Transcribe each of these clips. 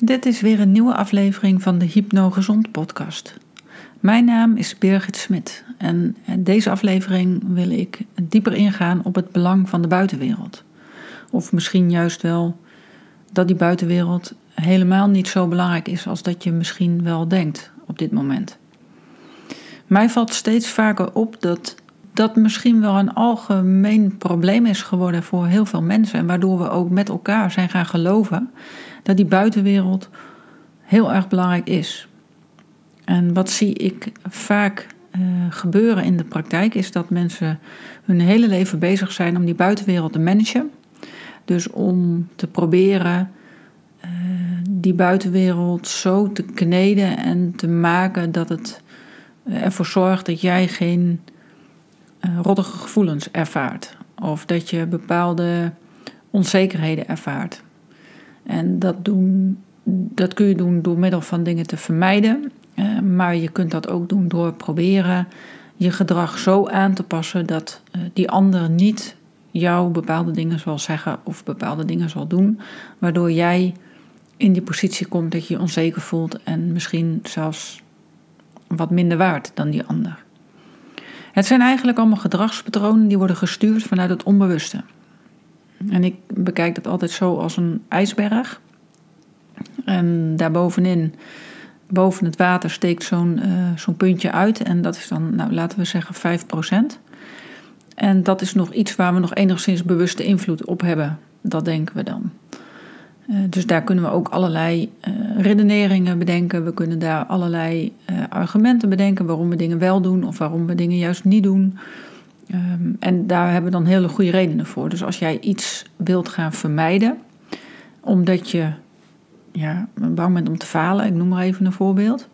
Dit is weer een nieuwe aflevering van de Hypno Gezond podcast. Mijn naam is Birgit Smit en in deze aflevering wil ik dieper ingaan op het belang van de buitenwereld. Of misschien juist wel dat die buitenwereld helemaal niet zo belangrijk is als dat je misschien wel denkt op dit moment. Mij valt steeds vaker op dat dat misschien wel een algemeen probleem is geworden voor heel veel mensen. En waardoor we ook met elkaar zijn gaan geloven dat die buitenwereld heel erg belangrijk is. En wat zie ik vaak uh, gebeuren in de praktijk is dat mensen hun hele leven bezig zijn om die buitenwereld te managen. Dus om te proberen uh, die buitenwereld zo te kneden en te maken dat het ervoor zorgt dat jij geen uh, gevoelens ervaart. Of dat je bepaalde onzekerheden ervaart. En dat, doen, dat kun je doen door middel van dingen te vermijden. Uh, maar je kunt dat ook doen door proberen je gedrag zo aan te passen dat uh, die ander niet jou bepaalde dingen zal zeggen of bepaalde dingen zal doen. Waardoor jij in die positie komt dat je je onzeker voelt en misschien zelfs wat minder waard dan die ander. Het zijn eigenlijk allemaal gedragspatronen die worden gestuurd vanuit het onbewuste. En ik bekijk dat altijd zo als een ijsberg. En daarbovenin, boven het water, steekt zo'n uh, zo'n puntje uit. En dat is dan, nou, laten we zeggen, 5%. En dat is nog iets waar we nog enigszins bewuste invloed op hebben. Dat denken we dan. Uh, dus daar kunnen we ook allerlei uh, redeneringen bedenken. We kunnen daar allerlei argumenten bedenken waarom we dingen wel doen of waarom we dingen juist niet doen. Um, en daar hebben we dan hele goede redenen voor. Dus als jij iets wilt gaan vermijden, omdat je ja, bang bent om te falen, ik noem maar even een voorbeeld,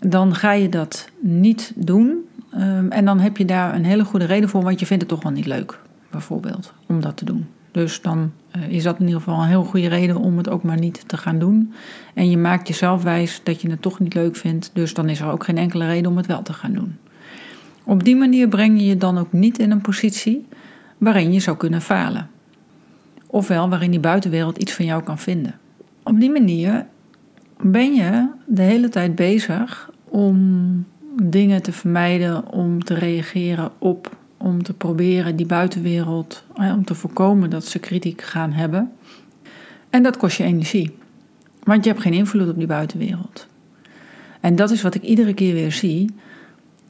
dan ga je dat niet doen. Um, en dan heb je daar een hele goede reden voor, want je vindt het toch wel niet leuk, bijvoorbeeld, om dat te doen. Dus dan uh, is dat in ieder geval een heel goede reden om het ook maar niet te gaan doen. En je maakt jezelf wijs dat je het toch niet leuk vindt, dus dan is er ook geen enkele reden om het wel te gaan doen. Op die manier breng je je dan ook niet in een positie waarin je zou kunnen falen. Ofwel waarin die buitenwereld iets van jou kan vinden. Op die manier ben je de hele tijd bezig om dingen te vermijden, om te reageren op, om te proberen die buitenwereld, om te voorkomen dat ze kritiek gaan hebben. En dat kost je energie, want je hebt geen invloed op die buitenwereld. En dat is wat ik iedere keer weer zie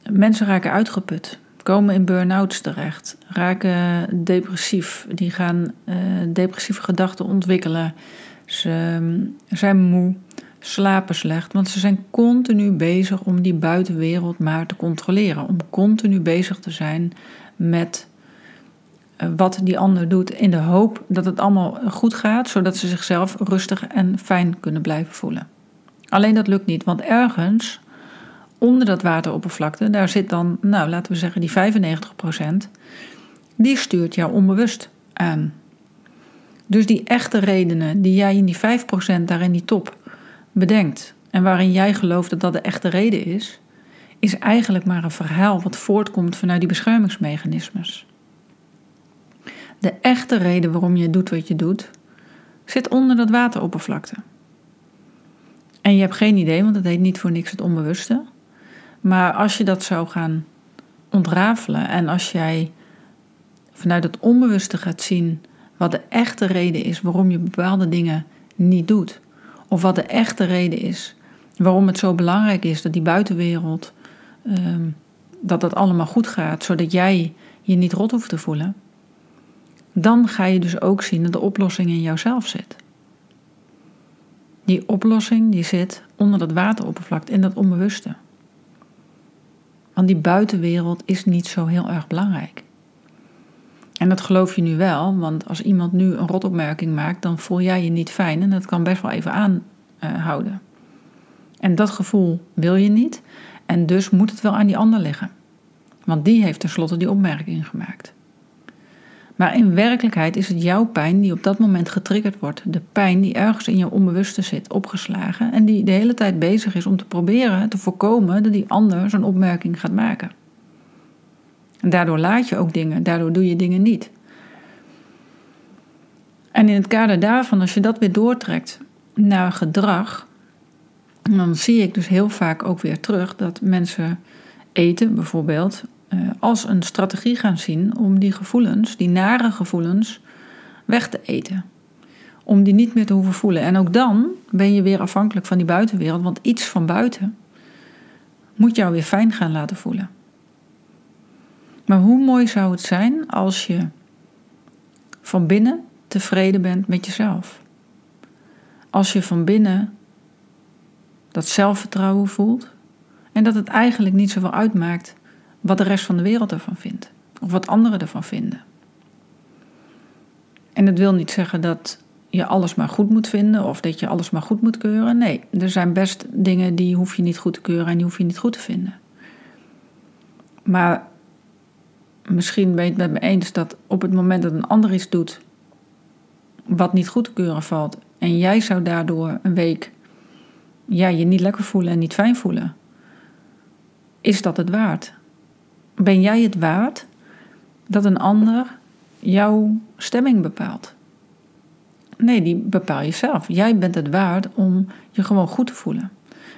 Mensen raken uitgeput, komen in burn-outs terecht, raken depressief. Die gaan uh, depressieve gedachten ontwikkelen. Ze um, zijn moe, slapen slecht, want ze zijn continu bezig om die buitenwereld maar te controleren. Om continu bezig te zijn met uh, wat die ander doet, in de hoop dat het allemaal goed gaat, zodat ze zichzelf rustig en fijn kunnen blijven voelen. Alleen dat lukt niet, want ergens onder dat wateroppervlakte, daar zit dan, nou laten we zeggen, die 95%, die stuurt jou onbewust aan. Dus die echte redenen die jij in die 5% daar in die top bedenkt en waarin jij gelooft dat dat de echte reden is, is eigenlijk maar een verhaal wat voortkomt vanuit die beschermingsmechanismes. De echte reden waarom je doet wat je doet, zit onder dat wateroppervlakte. En je hebt geen idee, want dat heet niet voor niks het onbewuste. Maar als je dat zou gaan ontrafelen en als jij vanuit het onbewuste gaat zien wat de echte reden is waarom je bepaalde dingen niet doet, of wat de echte reden is waarom het zo belangrijk is dat die buitenwereld, um, dat dat allemaal goed gaat, zodat jij je niet rot hoeft te voelen, dan ga je dus ook zien dat de oplossing in jouzelf zit. Die oplossing die zit onder dat wateroppervlak, in dat onbewuste. Want die buitenwereld is niet zo heel erg belangrijk. En dat geloof je nu wel, want als iemand nu een rotopmerking maakt, dan voel jij je niet fijn en dat kan best wel even aanhouden. en dat gevoel wil je niet en dus moet het wel aan die ander liggen. Want die heeft tenslotte die opmerking gemaakt. Maar in werkelijkheid is het jouw pijn die op dat moment getriggerd wordt. De pijn die ergens in je onbewuste zit, opgeslagen. En die de hele tijd bezig is om te proberen te voorkomen dat die ander zo'n opmerking gaat maken. En daardoor laat je ook dingen, daardoor doe je dingen niet. En in het kader daarvan, als je dat weer doortrekt naar gedrag, dan zie ik dus heel vaak ook weer terug dat mensen eten bijvoorbeeld als een strategie gaan zien om die gevoelens, die nare gevoelens, weg te eten. Om die niet meer te hoeven voelen. En ook dan ben je weer afhankelijk van die buitenwereld, want iets van buiten moet jou weer fijn gaan laten voelen. Maar hoe mooi zou het zijn als je van binnen tevreden bent met jezelf? Als je van binnen dat zelfvertrouwen voelt en dat het eigenlijk niet zoveel uitmaakt wat de rest van de wereld ervan vindt of wat anderen ervan vinden. En dat wil niet zeggen dat je alles maar goed moet vinden of dat je alles maar goed moet keuren. Nee, er zijn best dingen die hoef je niet goed te keuren en die hoef je niet goed te vinden. Maar misschien ben je het met me eens dat op het moment dat een ander iets doet wat niet goed te keuren valt en jij zou daardoor een week ja, je niet lekker voelen en niet fijn voelen, is dat het waard? Ben jij het waard dat een ander jouw stemming bepaalt? Nee, die bepaal je zelf. Jij bent het waard om je gewoon goed te voelen.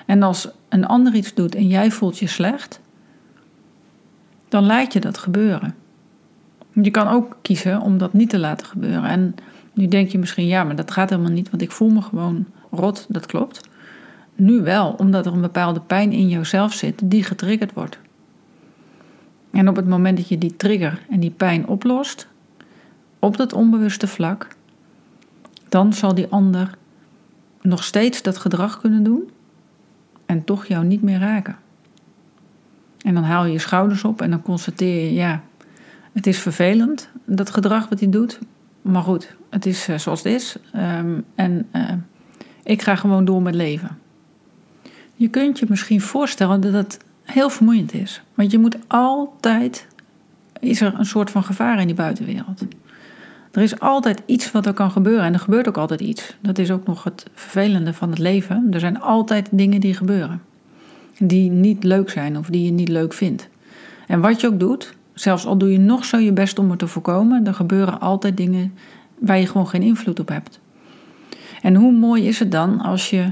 En als een ander iets doet en jij voelt je slecht, dan laat je dat gebeuren. Je kan ook kiezen om dat niet te laten gebeuren. En nu denk je misschien, ja, maar dat gaat helemaal niet, want ik voel me gewoon rot, dat klopt. Nu wel, omdat er een bepaalde pijn in jouzelf zit die getriggerd wordt. En op het moment dat je die trigger en die pijn oplost, op dat onbewuste vlak, dan zal die ander nog steeds dat gedrag kunnen doen en toch jou niet meer raken. En dan haal je je schouders op en dan constateer je, ja, het is vervelend, dat gedrag wat hij doet. Maar goed, het is eh, zoals het is. Ehm, en uh, ik ga gewoon door met leven. Je kunt je misschien voorstellen dat het heel vermoeiend is. Want je moet altijd, is er een soort van gevaar in die buitenwereld. Er is altijd iets wat er kan gebeuren en er gebeurt ook altijd iets. Dat is ook nog het vervelende van het leven. Er zijn altijd dingen die gebeuren. Die niet leuk zijn of die je niet leuk vindt. En wat je ook doet, zelfs al doe je nog zo je best om het te voorkomen, er gebeuren altijd dingen waar je gewoon geen invloed op hebt. En hoe mooi is het dan als je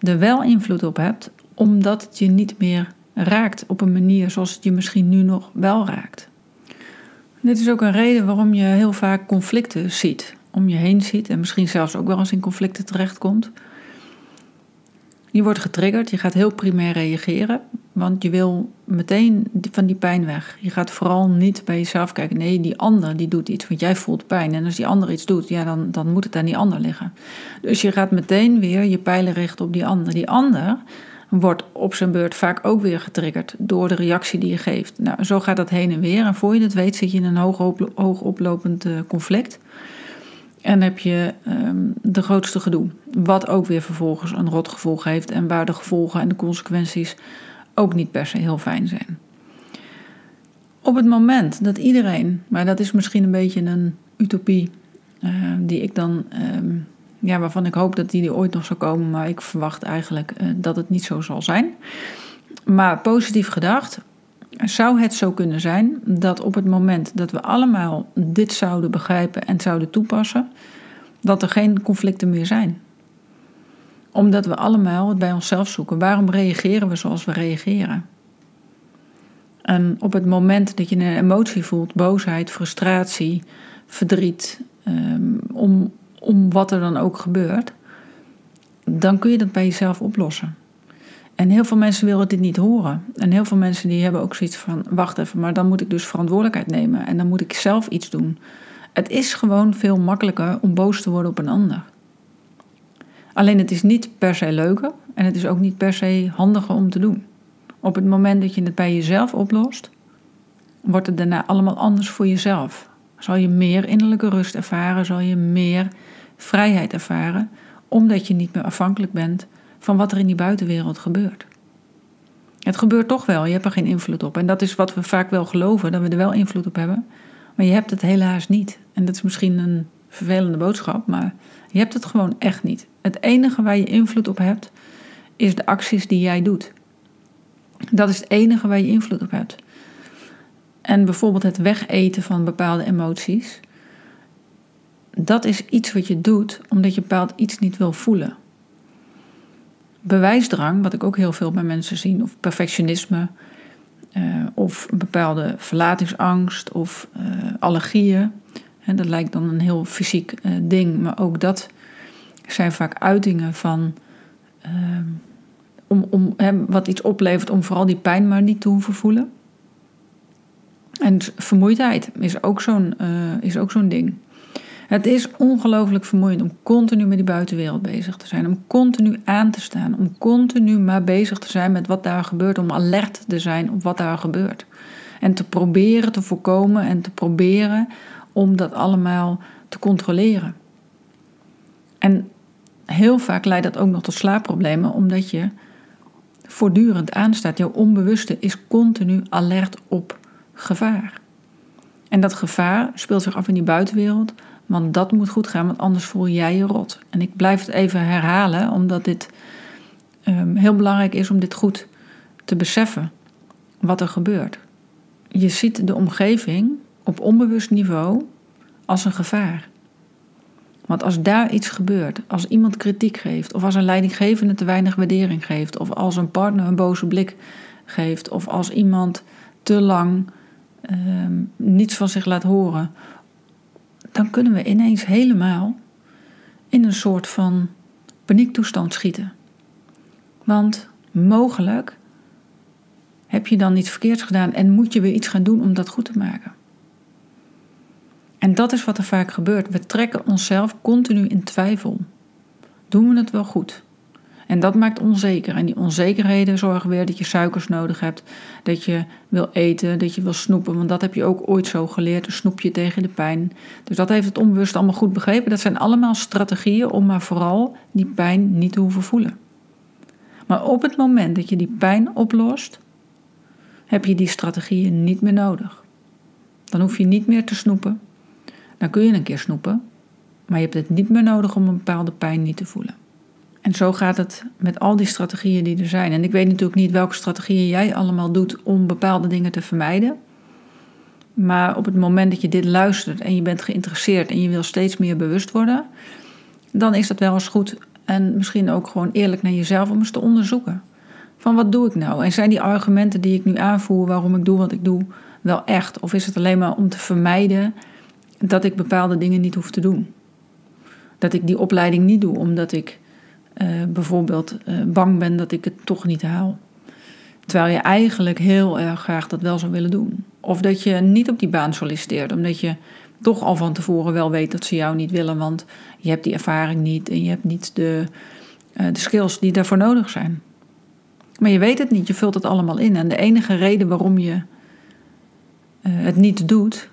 er wel invloed op hebt, omdat het je niet meer raakt op een manier zoals het je misschien nu nog wel raakt. Dit is ook een reden waarom je heel vaak conflicten ziet, om je heen ziet en misschien zelfs ook wel eens in conflicten terechtkomt. Je wordt getriggerd, je gaat heel primair reageren, want je wil meteen van die pijn weg. Je gaat vooral niet bij jezelf kijken, nee, die ander die doet iets, want jij voelt pijn. En als die ander iets doet, ja, dan, dan moet het aan die ander liggen. Dus je gaat meteen weer je pijlen richten op die ander. Die ander wordt op zijn beurt vaak ook weer getriggerd door de reactie die je geeft. Nou, zo gaat dat heen en weer. En voor je het weet zit je in een hoog, hoog oplopend eh, conflict. En heb je um, de grootste gedoe. Wat ook weer vervolgens een rotgevolg heeft. En waar de gevolgen en de consequenties ook niet per se heel fijn zijn. Op het moment dat iedereen, maar dat is misschien een beetje een utopie uh, die ik dan um, ja, waarvan ik hoop dat die er ooit nog zou komen, maar ik verwacht eigenlijk uh, dat het niet zo zal zijn. Maar positief gedacht, zou het zo kunnen zijn dat op het moment dat we allemaal dit zouden begrijpen en zouden toepassen, dat er geen conflicten meer zijn. Omdat we allemaal het bij onszelf zoeken. Waarom reageren we zoals we reageren? En op het moment dat je een emotie voelt, boosheid, frustratie, verdriet, um, om wat er dan ook gebeurt, dan kun je dat bij jezelf oplossen. En heel veel mensen willen dit niet horen. En heel veel mensen die hebben ook zoiets van: wacht even, maar dan moet ik dus verantwoordelijkheid nemen en dan moet ik zelf iets doen. Het is gewoon veel makkelijker om boos te worden op een ander. Alleen het is niet per se leuker en het is ook niet per se handiger om te doen. Op het moment dat je het bij jezelf oplost, wordt het daarna allemaal anders voor jezelf. Zal je meer innerlijke rust ervaren, zal je meer vrijheid ervaren, omdat je niet meer afhankelijk bent van wat er in die buitenwereld gebeurt. Het gebeurt toch wel, je hebt er geen invloed op. En dat is wat we vaak wel geloven, dat we er wel invloed op hebben. Maar je hebt het helaas niet. En dat is misschien een vervelende boodschap, maar je hebt het gewoon echt niet. Het enige waar je invloed op hebt, is de acties die jij doet. Dat is het enige waar je invloed op hebt. En bijvoorbeeld het wegeten van bepaalde emoties. Dat is iets wat je doet omdat je bepaald iets niet wil voelen. bewijsdrang, wat ik ook heel veel bij mensen zie, of perfectionisme, uh, of een bepaalde verlatingsangst of uh, allergieën. Dat lijkt dan een heel fysiek uh, ding, maar ook dat zijn vaak uitingen van om, om, wat iets oplevert om vooral die pijn maar niet te hoeven voelen. En vermoeidheid is ook zo'n is ook zo'n ding. Het is ongelooflijk vermoeiend om continu met die buitenwereld bezig te zijn. Om continu aan te staan. Om continu maar bezig te zijn met wat daar gebeurt. Om alert te zijn op wat daar gebeurt. En te proberen te voorkomen en te proberen om dat allemaal te controleren. En heel vaak leidt dat ook nog tot slaapproblemen, omdat je voortdurend aanstaat. Jouw onbewuste is continu alert op gevaar. En dat gevaar speelt zich af in die buitenwereld, want dat moet goed gaan, want anders voel jij je rot. En ik blijf het even herhalen, omdat dit um, heel belangrijk is om dit goed te beseffen. Wat er gebeurt. Je ziet de omgeving op onbewust niveau als een gevaar. Want als daar iets gebeurt, als iemand kritiek geeft, of als een leidinggevende te weinig waardering geeft, of als een partner een boze blik geeft, of als iemand te lang um, niets van zich laat horen, dan kunnen we ineens helemaal in een soort van paniektoestand schieten. Want mogelijk heb je dan iets verkeerds gedaan en moet je weer iets gaan doen om dat goed te maken. En dat is wat er vaak gebeurt. We trekken onszelf continu in twijfel. Doen we het wel goed? En dat maakt onzeker. En die onzekerheden zorgen weer dat je suikers nodig hebt. Dat je wil eten, dat je wil snoepen. Want dat heb je ook ooit zo geleerd. Een snoepje tegen de pijn. Dus dat heeft het onbewust allemaal goed begrepen. Dat zijn allemaal strategieën om maar vooral die pijn niet te hoeven voelen. Maar op het moment dat je die pijn oplost, heb je die strategieën niet meer nodig. Dan hoef je niet meer te snoepen. Dan kun je een keer snoepen, maar je hebt het niet meer nodig om een bepaalde pijn niet te voelen. En zo gaat het met al die strategieën die er zijn. En ik weet natuurlijk niet welke strategieën jij allemaal doet om bepaalde dingen te vermijden. Maar op het moment dat je dit luistert en je bent geïnteresseerd en je wil steeds meer bewust worden, dan is dat wel eens goed. En misschien ook gewoon eerlijk naar jezelf om eens te onderzoeken. Van wat doe ik nou? En zijn die argumenten die ik nu aanvoer waarom ik doe wat ik doe wel echt? Of is het alleen maar om te vermijden dat ik bepaalde dingen niet hoef te doen? Dat ik die opleiding niet doe omdat ik uh, bijvoorbeeld uh, bang ben dat ik het toch niet haal. Terwijl je eigenlijk heel erg graag dat wel zou willen doen. Of dat je niet op die baan solliciteert, omdat je toch al van tevoren wel weet dat ze jou niet willen, want je hebt die ervaring niet en je hebt niet de, uh, de skills die daarvoor nodig zijn. Maar je weet het niet, je vult het allemaal in. En de enige reden waarom je het niet doet,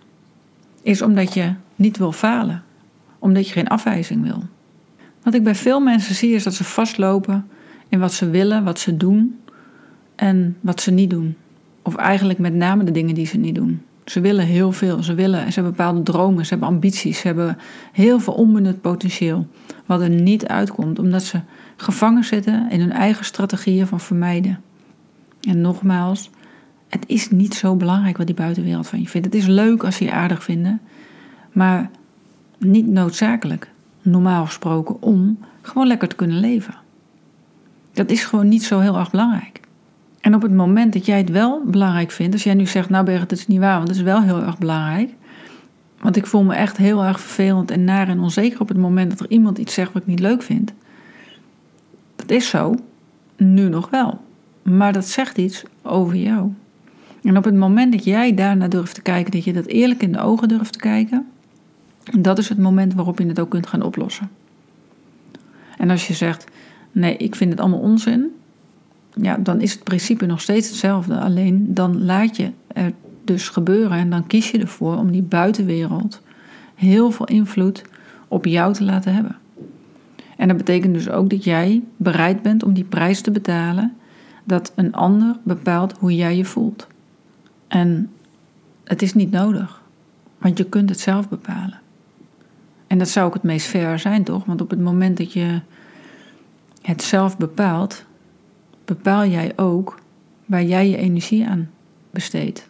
is omdat je niet wil falen, omdat je geen afwijzing wil. Wat ik bij veel mensen zie is dat ze vastlopen in wat ze willen, wat ze doen en wat ze niet doen. Of eigenlijk met name de dingen die ze niet doen. Ze willen heel veel. Ze, willen, ze hebben bepaalde dromen, ze hebben ambities, ze hebben heel veel onbenut potentieel. Wat er niet uitkomt, omdat ze gevangen zitten in hun eigen strategieën van vermijden. En nogmaals, het is niet zo belangrijk wat die buitenwereld van je vindt. Het is leuk als ze je aardig vinden, maar niet noodzakelijk normaal gesproken om gewoon lekker te kunnen leven. Dat is gewoon niet zo heel erg belangrijk. En op het moment dat jij het wel belangrijk vindt, als jij nu zegt, nou Berg, het is niet waar, want het is wel heel erg belangrijk. Want ik voel me echt heel erg vervelend en naar en onzeker op het moment dat er iemand iets zegt wat ik niet leuk vind. Dat is zo, nu nog wel. Maar dat zegt iets over jou. En op het moment dat jij daarna durft te kijken, dat je dat eerlijk in de ogen durft te kijken, dat is het moment waarop je het ook kunt gaan oplossen. En als je zegt, nee, ik vind het allemaal onzin, ja, dan is het principe nog steeds hetzelfde. Alleen dan laat je het dus gebeuren en dan kies je ervoor om die buitenwereld heel veel invloed op jou te laten hebben. En dat betekent dus ook dat jij bereid bent om die prijs te betalen dat een ander bepaalt hoe jij je voelt. En het is niet nodig, want je kunt het zelf bepalen. En dat zou ook het meest fair zijn, toch? Want op het moment dat je het zelf bepaalt, bepaal jij ook waar jij je energie aan besteedt.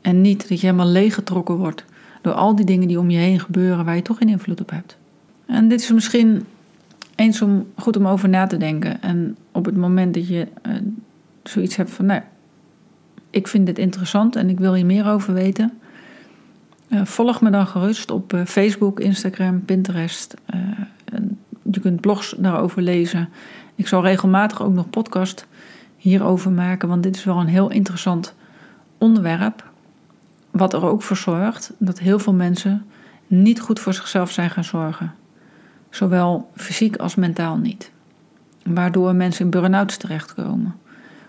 En niet dat je helemaal leeggetrokken wordt door al die dingen die om je heen gebeuren waar je toch geen invloed op hebt. En dit is misschien eens om, goed om over na te denken. En op het moment dat je uh, zoiets hebt van, nou, ik vind dit interessant en ik wil hier meer over weten. Uh, volg me dan gerust op uh, Facebook, Instagram, Pinterest. je kunt blogs daarover lezen. Ik zal regelmatig ook nog podcast hierover maken, want dit is wel een heel interessant onderwerp. Wat er ook voor zorgt dat heel veel mensen niet goed voor zichzelf zijn gaan zorgen. Zowel fysiek als mentaal niet. Waardoor mensen in burn-outs terechtkomen.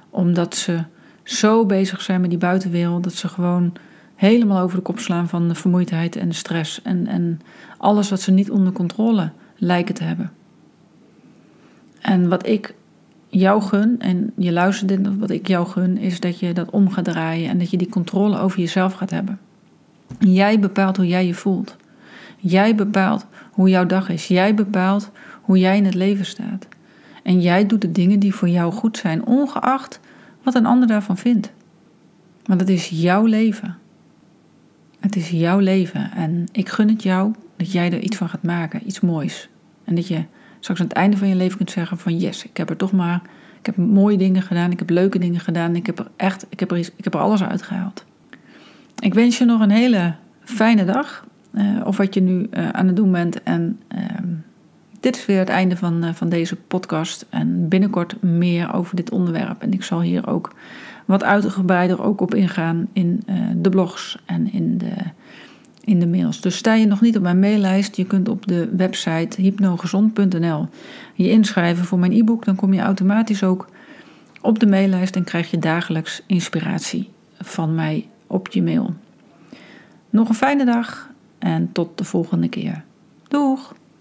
Omdat ze zo bezig zijn met die buitenwereld dat ze gewoon helemaal over de kop slaan van de vermoeidheid en de stress. En, en alles wat ze niet onder controle lijken te hebben. En wat ik jou gun, en je luistert dit, wat ik jou gun, is dat je dat om gaat draaien en dat je die controle over jezelf gaat hebben. Jij bepaalt hoe jij je voelt. Jij bepaalt hoe jouw dag is. Jij bepaalt hoe jij in het leven staat. En jij doet de dingen die voor jou goed zijn, ongeacht wat een ander daarvan vindt. Want het is jouw leven. Het is jouw leven. En ik gun het jou dat jij er iets van gaat maken, iets moois. En dat je straks aan het einde van je leven kunt zeggen van yes, ik heb er toch maar, ik heb mooie dingen gedaan, ik heb leuke dingen gedaan, ik heb er echt, ik heb er, ik heb alles uitgehaald. Ik wens je nog een hele fijne dag. Uh, of wat je nu uh, aan het doen bent. En uh, dit is weer het einde van, uh, van deze podcast. En binnenkort meer over dit onderwerp. En ik zal hier ook wat uitgebreider ook op ingaan in de blogs en in de, in de mails. Dus sta je nog niet op mijn maillijst, je kunt op de website hypnogezond.nl je inschrijven voor mijn e-book. Dan kom je automatisch ook op de maillijst en krijg je dagelijks inspiratie van mij op je mail. Nog een fijne dag en tot de volgende keer. Doeg!